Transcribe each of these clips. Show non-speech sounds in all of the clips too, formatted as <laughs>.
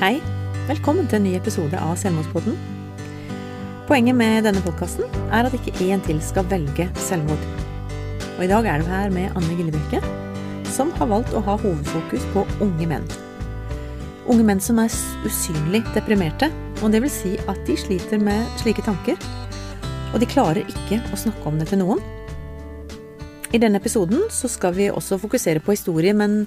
Hei. Velkommen til en ny episode av Selvmordspodden. Poenget med denne podkasten er at ikke én til skal velge selvmord. Og i dag er du her med Anne Gillebrekke, som har valgt å ha hovedfokus på unge menn. Unge menn som er usynlig deprimerte, og det vil si at de sliter med slike tanker. Og de klarer ikke å snakke om det til noen. I denne episoden så skal vi også fokusere på historie, men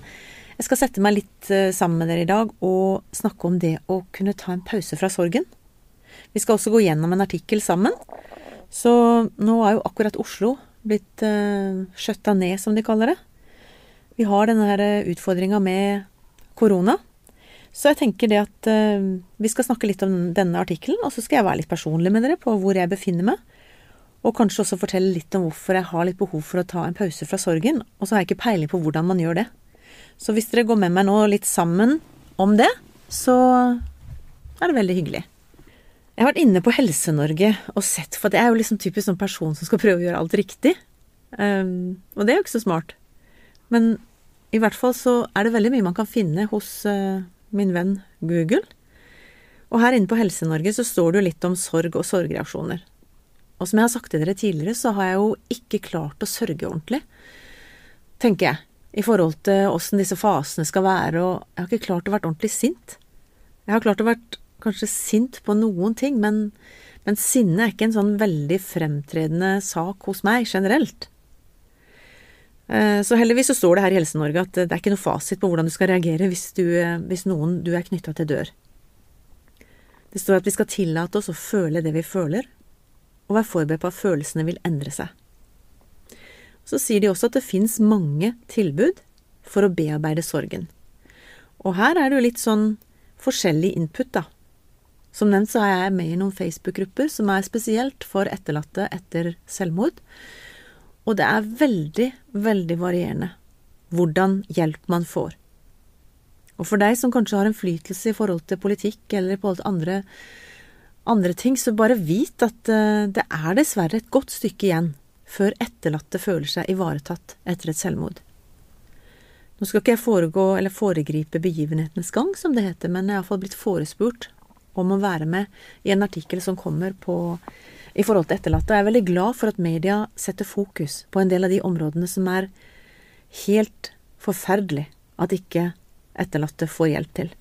jeg skal sette meg litt eh, sammen med dere i dag og snakke om det å kunne ta en pause fra sorgen. Vi skal også gå gjennom en artikkel sammen. Så nå er jo akkurat Oslo blitt uh, skjøtta ned, som de kaller det. Vi har denne her eh, utfordringa med korona. Så jeg tenker det at uh, vi skal snakke litt om denne artikkelen, og så skal jeg være litt personlig med dere på hvor jeg befinner meg. Og kanskje også fortelle litt om hvorfor jeg har litt behov for å ta en pause fra sorgen. Og så har jeg ikke peiling på hvordan man gjør det. Så hvis dere går med meg nå litt sammen om det, så er det veldig hyggelig. Jeg har vært inne på Helse-Norge og sett, for det er jo liksom typisk sånn person som skal prøve å gjøre alt riktig. Um, og det er jo ikke så smart. Men i hvert fall så er det veldig mye man kan finne hos uh, min venn Google. Og her inne på Helse-Norge så står det jo litt om sorg og sorgreaksjoner. Og som jeg har sagt til dere tidligere, så har jeg jo ikke klart å sørge ordentlig, tenker jeg i forhold til åssen disse fasene skal være, og jeg har ikke klart å være ordentlig sint. Jeg har klart å være kanskje sint på noen ting, men, men sinne er ikke en sånn veldig fremtredende sak hos meg generelt. Eh, så heldigvis så står det her i Helse-Norge at det er ikke noe fasit på hvordan du skal reagere hvis, du, hvis noen du er knytta til, dør. Det står at vi skal tillate oss å føle det vi føler, og være forberedt på at følelsene vil endre seg. Så sier de også at det fins mange tilbud for å bearbeide sorgen. Og her er det jo litt sånn forskjellig input, da. Som nevnt så er jeg med i noen Facebook-grupper som er spesielt for etterlatte etter selvmord. Og det er veldig, veldig varierende hvordan hjelp man får. Og for deg som kanskje har innflytelse i forhold til politikk eller på andre, andre ting, så bare vit at eh, det er dessverre et godt stykke igjen før etterlatte føler seg ivaretatt etter et selvmord. Nå skal ikke jeg foregå eller foregripe begivenhetenes gang, som det heter, men jeg har iallfall blitt forespurt om å være med i en artikkel som kommer på i forhold til etterlatte. Og jeg er veldig glad for at media setter fokus på en del av de områdene som er helt forferdelig at ikke etterlatte får hjelp til.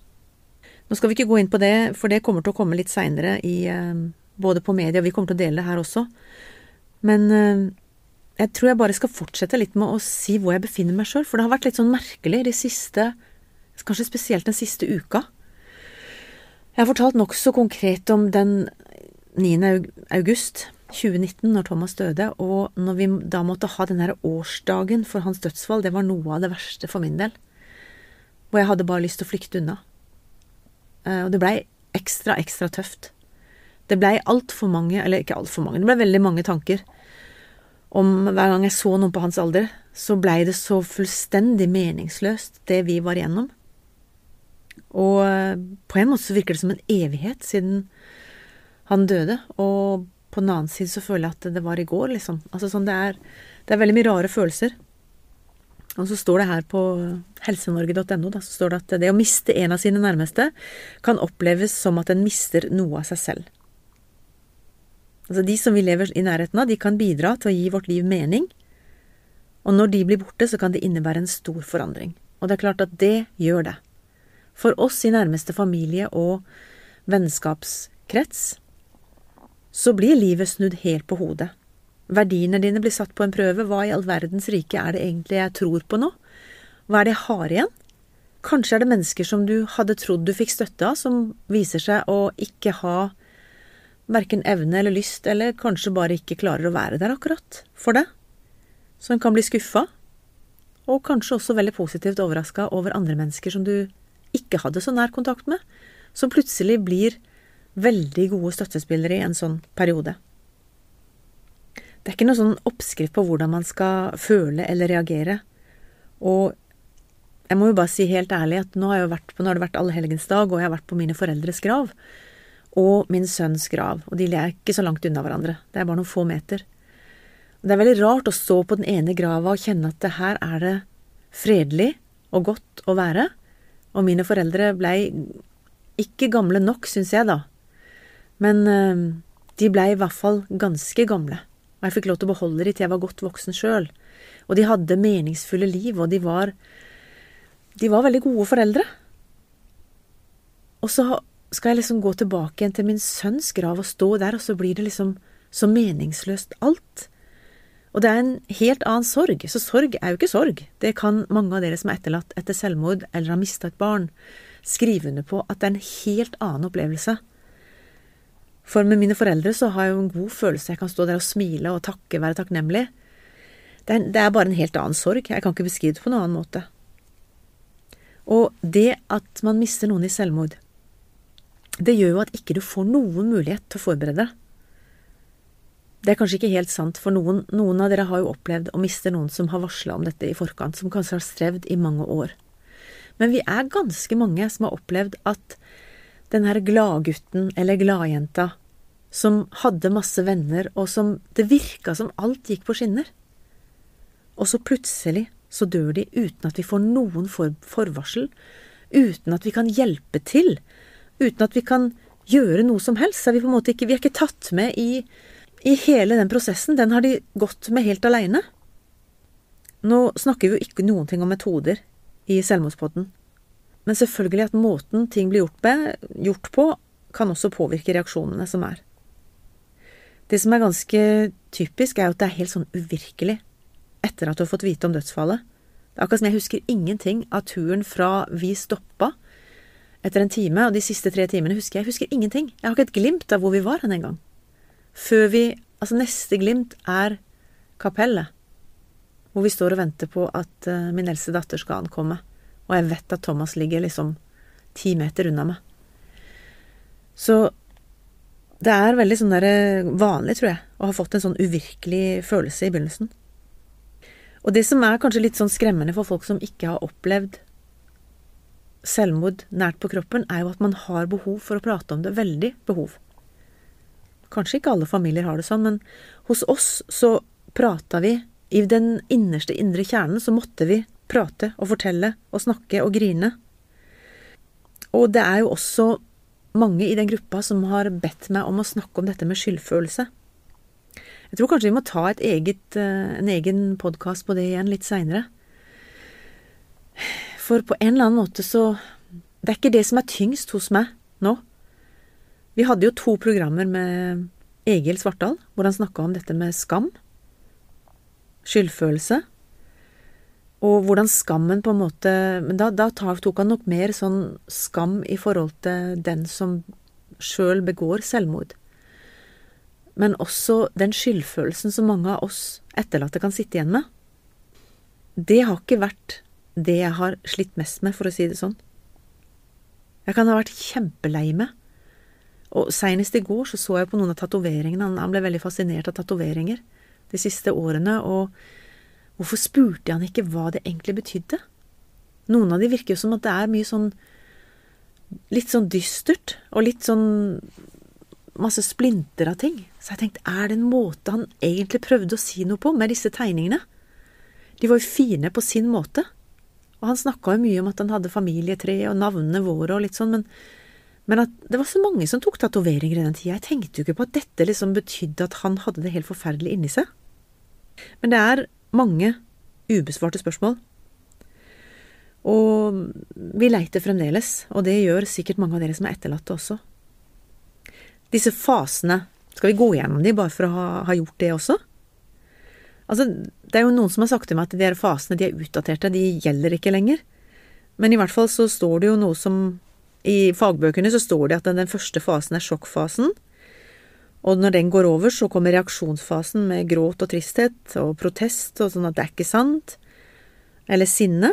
Nå skal vi ikke gå inn på det, for det kommer til å komme litt seinere eh, både på media, og vi kommer til å dele det her også. Men eh, jeg tror jeg bare skal fortsette litt med å si hvor jeg befinner meg sjøl, for det har vært litt sånn merkelig de siste Kanskje spesielt den siste uka. Jeg har fortalt nokså konkret om den 9. august 2019, når Thomas døde, og når vi da måtte ha den her årsdagen for hans dødsfall, det var noe av det verste for min del. Hvor jeg hadde bare lyst til å flykte unna. Eh, og det blei ekstra, ekstra tøft. Det blei altfor mange, eller ikke altfor mange, det blei veldig mange tanker om hver gang jeg så noen på hans alder, så blei det så fullstendig meningsløst, det vi var igjennom. Og eh, på en måte så virker det som en evighet siden han døde, og på den annen side så føler jeg at det var i går, liksom. Altså sånn, det er, det er veldig mye rare følelser. Og så står det her på helsenorge.no så står det at det å miste en av sine nærmeste kan oppleves som at en mister noe av seg selv. Altså De som vi lever i nærheten av, de kan bidra til å gi vårt liv mening. Og når de blir borte, så kan det innebære en stor forandring. Og det er klart at det gjør det. For oss i nærmeste familie og vennskapskrets så blir livet snudd helt på hodet. Verdiene dine blir satt på en prøve. Hva i all verdens rike er det egentlig jeg tror på nå? Hva er det jeg har igjen? Kanskje er det mennesker som du hadde trodd du fikk støtte av, som viser seg å ikke ha verken evne eller lyst, eller kanskje bare ikke klarer å være der akkurat for det. Så en kan bli skuffa, og kanskje også veldig positivt overraska over andre mennesker som du ikke hadde så nær kontakt med, som plutselig blir veldig gode støttespillere i en sånn periode. Det er ikke noe sånn oppskrift på hvordan man skal føle eller reagere. Og jeg må jo bare si helt ærlig at nå har, vært, nå har det vært allehelgensdag, og jeg har vært på mine foreldres grav og min sønns grav, og de er ikke så langt unna hverandre, det er bare noen få meter. Det er veldig rart å stå på den ene grava og kjenne at det her er det fredelig og godt å være, og mine foreldre blei ikke gamle nok, syns jeg, da. Men øh, de blei i hvert fall ganske gamle, og jeg fikk lov til å beholde de til jeg var godt voksen sjøl. Og de hadde meningsfulle liv, og de var De var veldig gode foreldre. Og så skal jeg liksom gå tilbake igjen til min sønns grav og stå der, og så blir det liksom så meningsløst alt. Og det er en helt annen sorg. Så sorg er jo ikke sorg. Det kan mange av dere som er etterlatt etter selvmord eller har mista et barn, skrive under på at det er en helt annen opplevelse. For med mine foreldre så har jeg jo en god følelse. Jeg kan stå der og smile og takke, være takknemlig. Det er, det er bare en helt annen sorg. Jeg kan ikke beskrive det på noen annen måte. Og det at man mister noen i selvmord, det gjør jo at ikke du får noen mulighet til å forberede deg. Det er kanskje ikke helt sant, for noen, noen av dere har jo opplevd å miste noen som har varsla om dette i forkant, som kanskje har strevd i mange år. Men vi er ganske mange som har opplevd at den her gladgutten eller gladjenta som hadde masse venner, og som det virka som alt gikk på skinner, og så plutselig så dør de uten at vi får noen for forvarsel, uten at vi kan hjelpe til, uten at vi kan gjøre noe som helst. Er vi på ikke, vi er ikke tatt med i i hele den prosessen, den har de gått med helt aleine. Nå snakker vi jo ikke noen ting om metoder i selvmordspodden, men selvfølgelig at måten ting blir gjort, med, gjort på, kan også påvirke reaksjonene som er. Det som er ganske typisk, er jo at det er helt sånn uvirkelig etter at du har fått vite om dødsfallet. Det er akkurat som jeg husker ingenting av turen fra vi stoppa etter en time, og de siste tre timene husker jeg. Jeg husker ingenting. Jeg har ikke et glimt av hvor vi var hen engang. Før vi Altså, neste glimt er kapellet, hvor vi står og venter på at uh, min eldste datter skal ankomme, og jeg vet at Thomas ligger liksom ti meter unna meg. Så det er veldig sånn der eh, vanlig, tror jeg, å ha fått en sånn uvirkelig følelse i begynnelsen. Og det som er kanskje litt sånn skremmende for folk som ikke har opplevd selvmord nært på kroppen, er jo at man har behov for å prate om det. Veldig behov. Kanskje ikke alle familier har det sånn, men hos oss så prata vi I den innerste indre kjernen så måtte vi prate og fortelle og snakke og grine. Og det er jo også mange i den gruppa som har bedt meg om å snakke om dette med skyldfølelse. Jeg tror kanskje vi må ta eget, eh, en egen podkast på det igjen litt seinere. For på en eller annen måte så Det er ikke det som er tyngst hos meg nå. Vi hadde jo to programmer med Egil Svartdal, hvor han snakka om dette med skam, skyldfølelse, og hvordan skammen på en måte Men da, da tok han nok mer sånn skam i forhold til den som sjøl begår selvmord. Men også den skyldfølelsen som mange av oss etterlatte kan sitte igjen med. Det har ikke vært det jeg har slitt mest med, for å si det sånn. Jeg kan ha vært kjempelei meg og seinest i går så, så jeg på noen av tatoveringene. Han, ble veldig fascinert av tatoveringer de siste årene, og hvorfor spurte han ikke hva det egentlig betydde? Noen av de virker jo som at det er mye sånn litt sånn dystert, og litt sånn masse splinter av ting. Så jeg tenkte, er det en måte han egentlig prøvde å si noe på med disse tegningene? De var jo fine på sin måte. Og han snakka jo mye om at han hadde familietre og navnene våre og litt sånn, men men at det var så mange som tok tatoveringer i den tida. Jeg tenkte jo ikke på at dette liksom betydde at han hadde det helt forferdelig inni seg. Men det er mange ubesvarte spørsmål. Og vi leiter fremdeles, og det gjør sikkert mange av dere som er etterlatte også. Disse fasene, skal vi gå gjennom de bare for å ha, ha gjort det også? Altså, det er jo noen som har sagt til meg at de her fasene de er utdaterte, de gjelder ikke lenger. Men i hvert fall så står det jo noe som i fagbøkene så står det at den første fasen er sjokkfasen, og når den går over, så kommer reaksjonsfasen med gråt og tristhet og protest og sånn at det er ikke sant, eller sinne.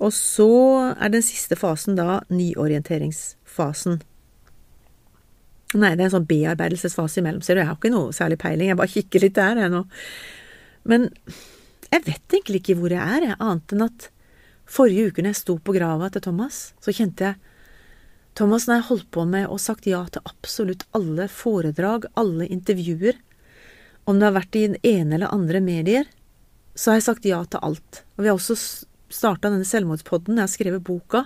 Og så er den siste fasen da nyorienteringsfasen. Nei, det er en sånn bearbeidelsesfase imellom, ser du, jeg har ikke noe særlig peiling, jeg bare kikker litt der, jeg nå. Men jeg vet egentlig ikke hvor jeg er, jeg, annet enn at Forrige uke når jeg sto på grava til Thomas, så kjente jeg Thomas, når jeg holdt på med og sagt ja til absolutt alle foredrag, alle intervjuer, om det har vært i den ene eller andre medier, så har jeg sagt ja til alt. Og vi har også starta denne selvmordspodden, jeg har skrevet boka.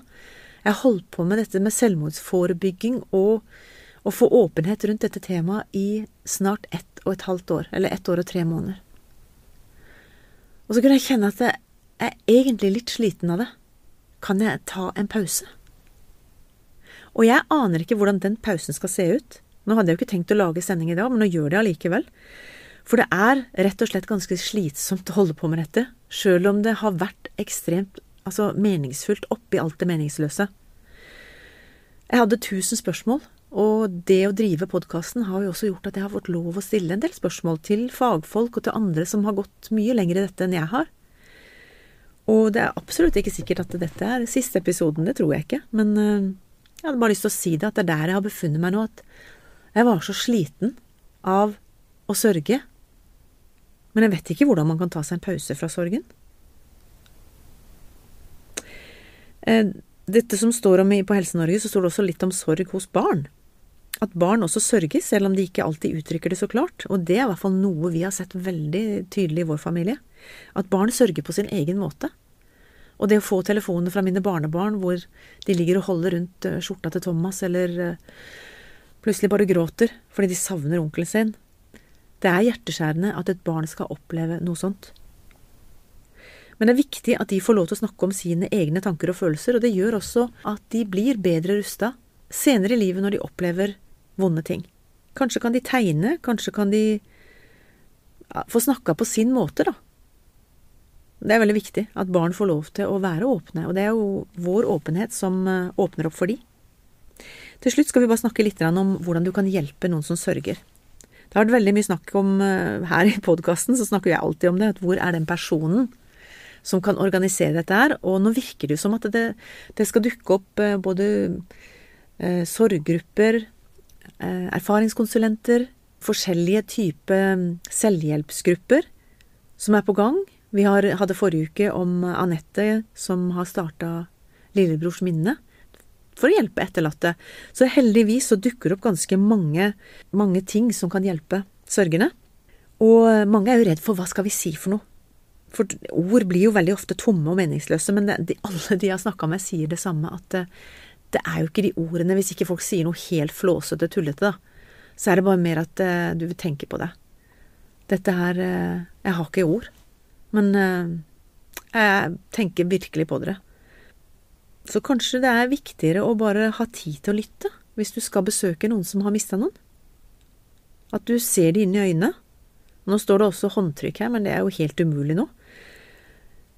Jeg har holdt på med dette med selvmordsforebygging og å få åpenhet rundt dette temaet i snart ett og et halvt år, eller ett år og tre måneder. Og så kunne jeg kjenne at jeg er egentlig litt sliten av det. Kan jeg ta en pause? Og jeg aner ikke hvordan den pausen skal se ut. Nå hadde jeg jo ikke tenkt å lage sending i dag, men nå gjør det allikevel. For det er rett og slett ganske slitsomt å holde på med dette, sjøl om det har vært ekstremt altså meningsfullt oppi alt det meningsløse. Jeg hadde tusen spørsmål, og det å drive podkasten har jo også gjort at jeg har fått lov å stille en del spørsmål til fagfolk og til andre som har gått mye lenger i dette enn jeg har. Og det er absolutt ikke sikkert at dette er siste episoden, det tror jeg ikke, men eh, jeg hadde bare lyst til å si det, at det er der jeg har befunnet meg nå, at jeg var så sliten av å sørge. Men jeg vet ikke hvordan man kan ta seg en pause fra sorgen. Eh, dette som står om på Helse-Norge, så står det også litt om sorg hos barn. At barn også sørger, selv om de ikke alltid uttrykker det så klart. Og det er i hvert fall noe vi har sett veldig tydelig i vår familie. At barn sørger på sin egen måte. Og det å få telefoner fra mine barnebarn hvor de ligger og holder rundt eh, skjorta til Thomas, eller eh, plutselig bare gråter fordi de savner onkelen sin Det er hjerteskjærende at et barn skal oppleve noe sånt. Men det er viktig at de får lov til å snakke om sine egne tanker og følelser, og det gjør også at de blir bedre rusta senere i livet når de opplever vonde ting. Kanskje kan de tegne, kanskje kan de få snakka på sin måte, da. Det er veldig viktig at barn får lov til å være åpne, og det er jo vår åpenhet som eh, åpner opp for de. Til slutt skal vi bare snakke litt om hvordan du kan hjelpe noen som sørger. Det har vært veldig mye snakk om eh, her i podkasten, så snakker jeg alltid om det, at hvor er den personen som kan organisere dette her? Og nå virker det jo som at det, det skal dukke opp eh, både sorggrupper, erfaringskonsulenter, forskjellige typer mm, selvhjelpsgrupper som er på gang. Vi har, hadde forrige uke om Anette som har starta Lillebrors minne for å hjelpe etterlatte. Så heldigvis så dukker det opp ganske mange, mange ting som kan hjelpe sørgende. Og mange er jo redd for hva skal vi si for noe. For ord blir jo veldig ofte tomme og meningsløse, men de, alle de jeg har snakka med, sier det samme, at det, er jo ikke de ordene hvis ikke folk sier noe helt flåsete, tullete, da. Så er det bare mer at uh, du tenke på det. Dette her uh, Jeg har ikke ord. Men uh, jeg tenker virkelig på dere. Så kanskje det er viktigere å bare ha tid til å lytte hvis du skal besøke noen som har mista noen. At du ser det inn i øynene. Nå står det også håndtrykk her, men det er jo helt umulig nå.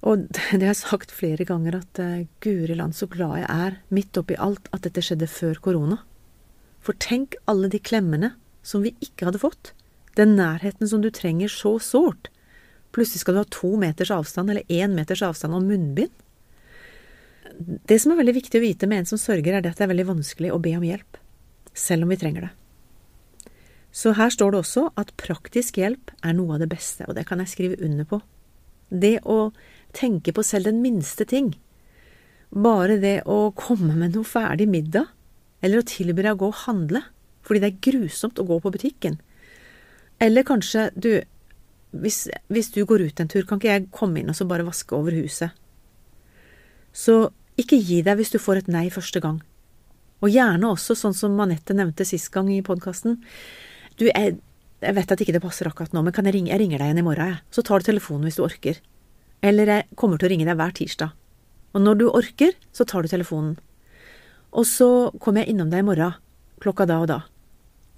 Og <laughs> det har jeg sagt flere ganger, at uh, guri land så glad jeg er, midt oppi alt, at dette skjedde før korona. For tenk alle de klemmene som vi ikke hadde fått. Den nærheten som du trenger så sårt. Plutselig skal du ha to meters avstand, eller én meters avstand og munnbind. Det som er veldig viktig å vite med en som sørger, er det at det er veldig vanskelig å be om hjelp, selv om vi trenger det. Så her står det også at praktisk hjelp er noe av det beste, og det kan jeg skrive under på. Det å tenke på selv den minste ting, bare det å komme med noe ferdig middag, eller å tilby deg å gå og handle, fordi det er grusomt å gå på butikken, eller kanskje, du, hvis, hvis, du går ut en tur, kan ikke jeg komme inn og så bare vaske over huset? Så ikke gi deg hvis du får et nei første gang. Og gjerne også, sånn som Manette nevnte sist gang i podkasten, du, jeg, jeg, vet at ikke det passer akkurat nå, men kan jeg ringe, jeg ringer deg igjen i morgen, jeg. Så tar du telefonen hvis du orker. Eller jeg kommer til å ringe deg hver tirsdag. Og når du orker, så tar du telefonen. Og så kommer jeg innom deg i morgen, klokka da og da.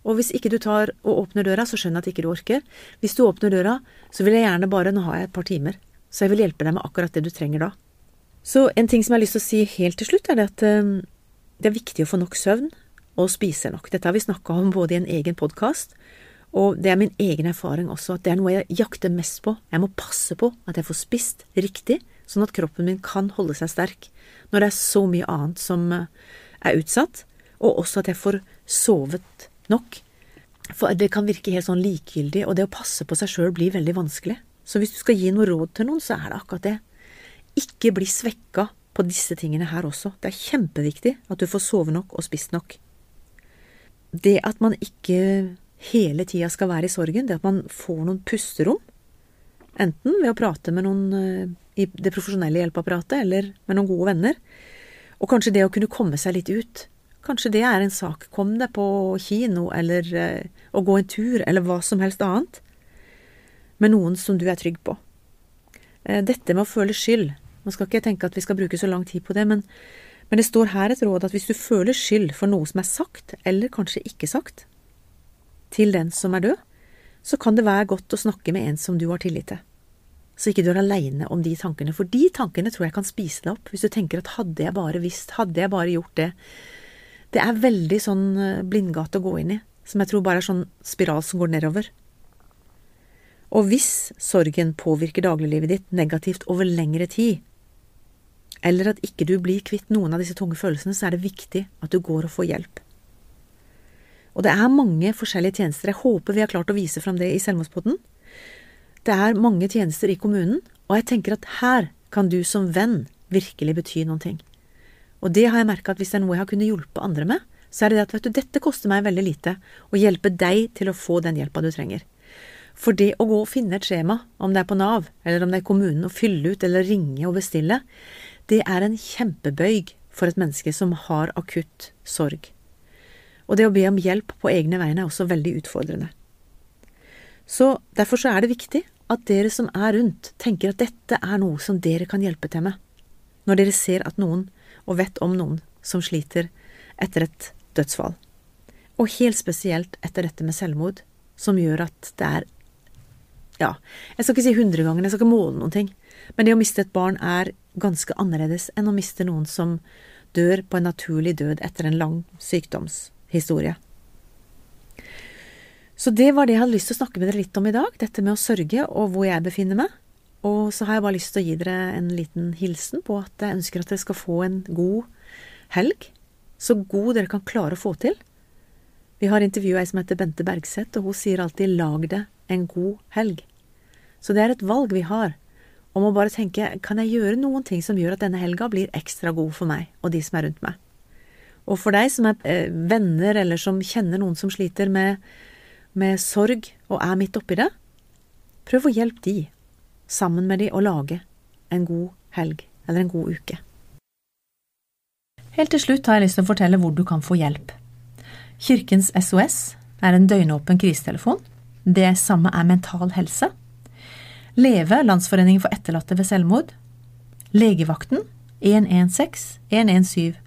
Og hvis ikke du tar og åpner døra, så skjønner jeg at ikke du orker. Hvis du åpner døra, så vil jeg gjerne bare Nå har jeg et par timer, så jeg vil hjelpe deg med akkurat det du trenger da. Så en ting som jeg har lyst til å si helt til slutt, er det at um, det er viktig å få nok søvn og spise nok. Dette har vi snakka om både i en egen podkast, og det er min egen erfaring også, at det er noe jeg jakter mest på. Jeg må passe på at jeg får spist riktig, sånn at kroppen min kan holde seg sterk når det er så mye annet som uh, er utsatt, og også at jeg får sovet nok. For det kan virke helt sånn likegyldig, og det å passe på seg sjøl blir veldig vanskelig. Så hvis du skal gi noe råd til noen, så er det akkurat det. Ikke bli svekka på disse tingene her også. Det er kjempeviktig at du får sove nok og spist nok. Det at man ikke hele tida skal være i sorgen, det at man får noen pusterom, enten ved å prate med noen eh, i det profesjonelle hjelpeapparatet eller med noen gode venner, Og kanskje det å kunne komme seg litt ut. Kanskje det er en sak. Kom deg på kino, eller eh, å gå en tur, eller hva som helst annet. Med noen som du er trygg på. Eh, dette med å føle skyld. Man skal ikke tenke at vi skal bruke så lang tid på det, men, men det står her et råd at hvis du føler skyld for noe som er sagt, eller kanskje ikke sagt, til den som er død, så kan det være godt å snakke med en som du har tillit til så ikke du er aleine om de tankene. For de tankene tror jeg kan spise deg opp, hvis du tenker at hadde jeg bare visst, hadde jeg bare gjort det. Det er veldig sånn eh, blindgate å gå inn i, som jeg tror bare er sånn spiral som går nedover. Og hvis sorgen påvirker dagliglivet ditt negativt over lengre tid, eller at ikke du blir kvitt noen av disse tunge følelsene, så er det viktig at du går og får hjelp. Og det er mange forskjellige tjenester. Jeg håper vi har klart å vise fram det i Selvmordspodden. Det er mange tjenester i kommunen, og jeg tenker at her kan du som venn virkelig bety noen ting. Og det har jeg merka at hvis det er noe jeg har kunnet hjelpe andre med, så er det det at vet du, dette koster meg veldig lite, å hjelpe deg til å få den hjelpa du trenger. For det å gå og finne et skjema, om det er på Nav, eller om det er kommunen, og fylle ut eller ringe og bestille, det er en kjempebøyg for et menneske som har akutt sorg. Og det å be om hjelp på egne vegne er også veldig utfordrende. Så derfor så er det viktig at dere som er rundt, tenker at dette er noe som dere kan hjelpe til med, når dere ser at noen, og vet om noen, som sliter etter et dødsfall. Og helt spesielt etter dette med selvmord, som gjør at det er ja, jeg skal ikke si hundre ganger, jeg skal ikke måle noen ting, men det å miste et barn er ganske annerledes enn å miste noen som dør på en naturlig død etter en lang sykdomshistorie. Så det var det jeg hadde lyst til å snakke med dere litt om i dag, dette med å sørge og hvor jeg befinner meg. Og så har jeg bare lyst til å gi dere en liten hilsen på at jeg ønsker at dere skal få en god helg. Så god dere kan klare å få til. Vi har intervjua ei som heter Bente Bergseth, og hun sier alltid 'lag det en god helg'. Så det er et valg vi har om å bare tenke 'kan jeg gjøre noen ting som gjør at denne helga blir ekstra god for meg og de som er rundt meg'? Og for deg som er eh, venner eller som kjenner noen som sliter med med sorg og er midt oppi det, prøv å hjelpe de, sammen med de, å lage en god helg eller en god uke. Helt til slutt har jeg lyst til å fortelle hvor du kan få hjelp. Kirkens SOS er en døgnåpen krisetelefon. Det samme er Mental Helse. Leve, Landsforeningen for etterlatte ved selvmord. Legevakten 116 117.